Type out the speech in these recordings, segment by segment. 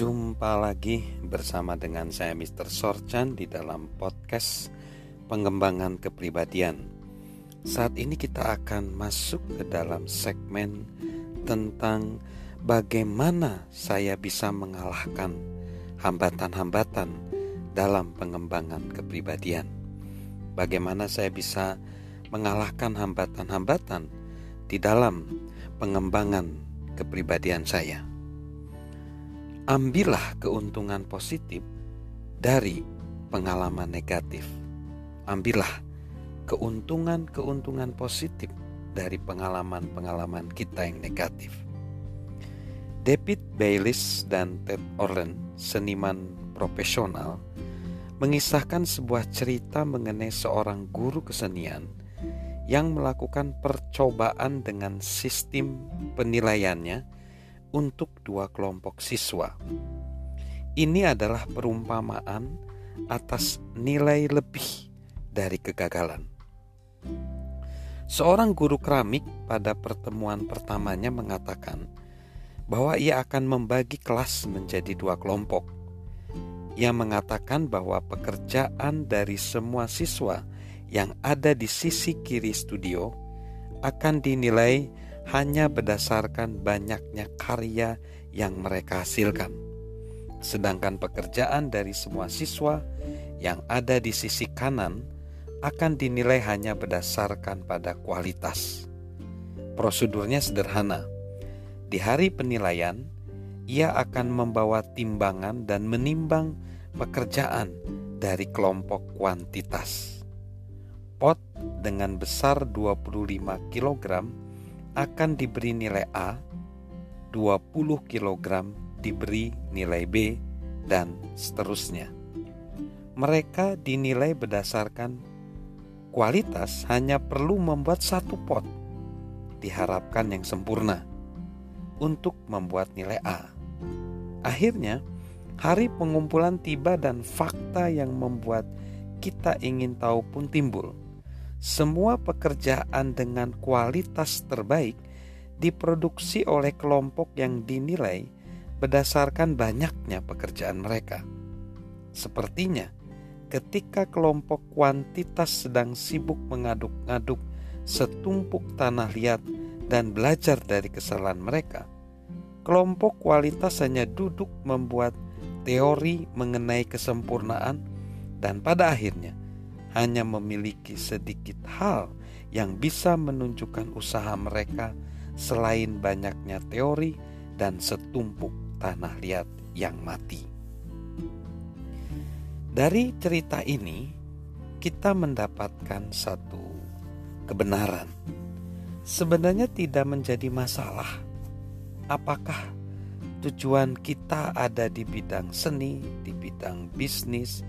Jumpa lagi bersama dengan saya Mr. Sorchan di dalam podcast pengembangan kepribadian. Saat ini kita akan masuk ke dalam segmen tentang bagaimana saya bisa mengalahkan hambatan-hambatan dalam pengembangan kepribadian. Bagaimana saya bisa mengalahkan hambatan-hambatan di dalam pengembangan kepribadian saya ambillah keuntungan positif dari pengalaman negatif. Ambillah keuntungan-keuntungan positif dari pengalaman-pengalaman kita yang negatif. David Bayliss dan Ted Orland, seniman profesional, mengisahkan sebuah cerita mengenai seorang guru kesenian yang melakukan percobaan dengan sistem penilaiannya untuk dua kelompok siswa. Ini adalah perumpamaan atas nilai lebih dari kegagalan. Seorang guru keramik pada pertemuan pertamanya mengatakan bahwa ia akan membagi kelas menjadi dua kelompok. Ia mengatakan bahwa pekerjaan dari semua siswa yang ada di sisi kiri studio akan dinilai hanya berdasarkan banyaknya karya yang mereka hasilkan. Sedangkan pekerjaan dari semua siswa yang ada di sisi kanan akan dinilai hanya berdasarkan pada kualitas. Prosedurnya sederhana. Di hari penilaian, ia akan membawa timbangan dan menimbang pekerjaan dari kelompok kuantitas. Pot dengan besar 25 kg akan diberi nilai A, 20 kg diberi nilai B, dan seterusnya. Mereka dinilai berdasarkan kualitas hanya perlu membuat satu pot, diharapkan yang sempurna, untuk membuat nilai A. Akhirnya, hari pengumpulan tiba dan fakta yang membuat kita ingin tahu pun timbul semua pekerjaan dengan kualitas terbaik diproduksi oleh kelompok yang dinilai berdasarkan banyaknya pekerjaan mereka. Sepertinya, ketika kelompok kuantitas sedang sibuk mengaduk-aduk setumpuk tanah liat dan belajar dari kesalahan mereka, kelompok kualitas hanya duduk membuat teori mengenai kesempurnaan, dan pada akhirnya hanya memiliki sedikit hal yang bisa menunjukkan usaha mereka selain banyaknya teori dan setumpuk tanah liat yang mati. Dari cerita ini, kita mendapatkan satu kebenaran. Sebenarnya tidak menjadi masalah apakah tujuan kita ada di bidang seni, di bidang bisnis,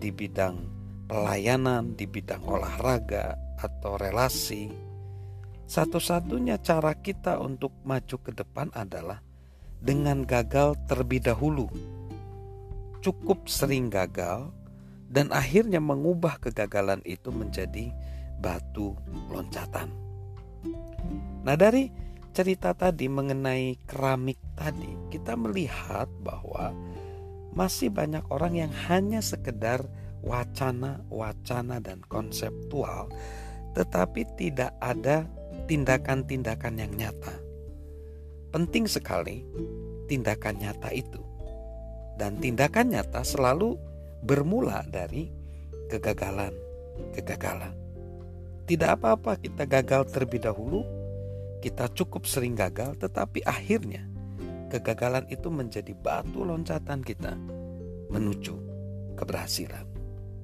di bidang pelayanan di bidang olahraga atau relasi, satu-satunya cara kita untuk maju ke depan adalah dengan gagal terlebih dahulu. Cukup sering gagal dan akhirnya mengubah kegagalan itu menjadi batu loncatan. Nah, dari cerita tadi mengenai keramik tadi, kita melihat bahwa masih banyak orang yang hanya sekedar wacana-wacana dan konseptual, tetapi tidak ada tindakan-tindakan yang nyata. Penting sekali tindakan nyata itu, dan tindakan nyata selalu bermula dari kegagalan-kegagalan. Tidak apa-apa kita gagal terlebih dahulu, kita cukup sering gagal, tetapi akhirnya kegagalan itu menjadi batu loncatan kita menuju keberhasilan.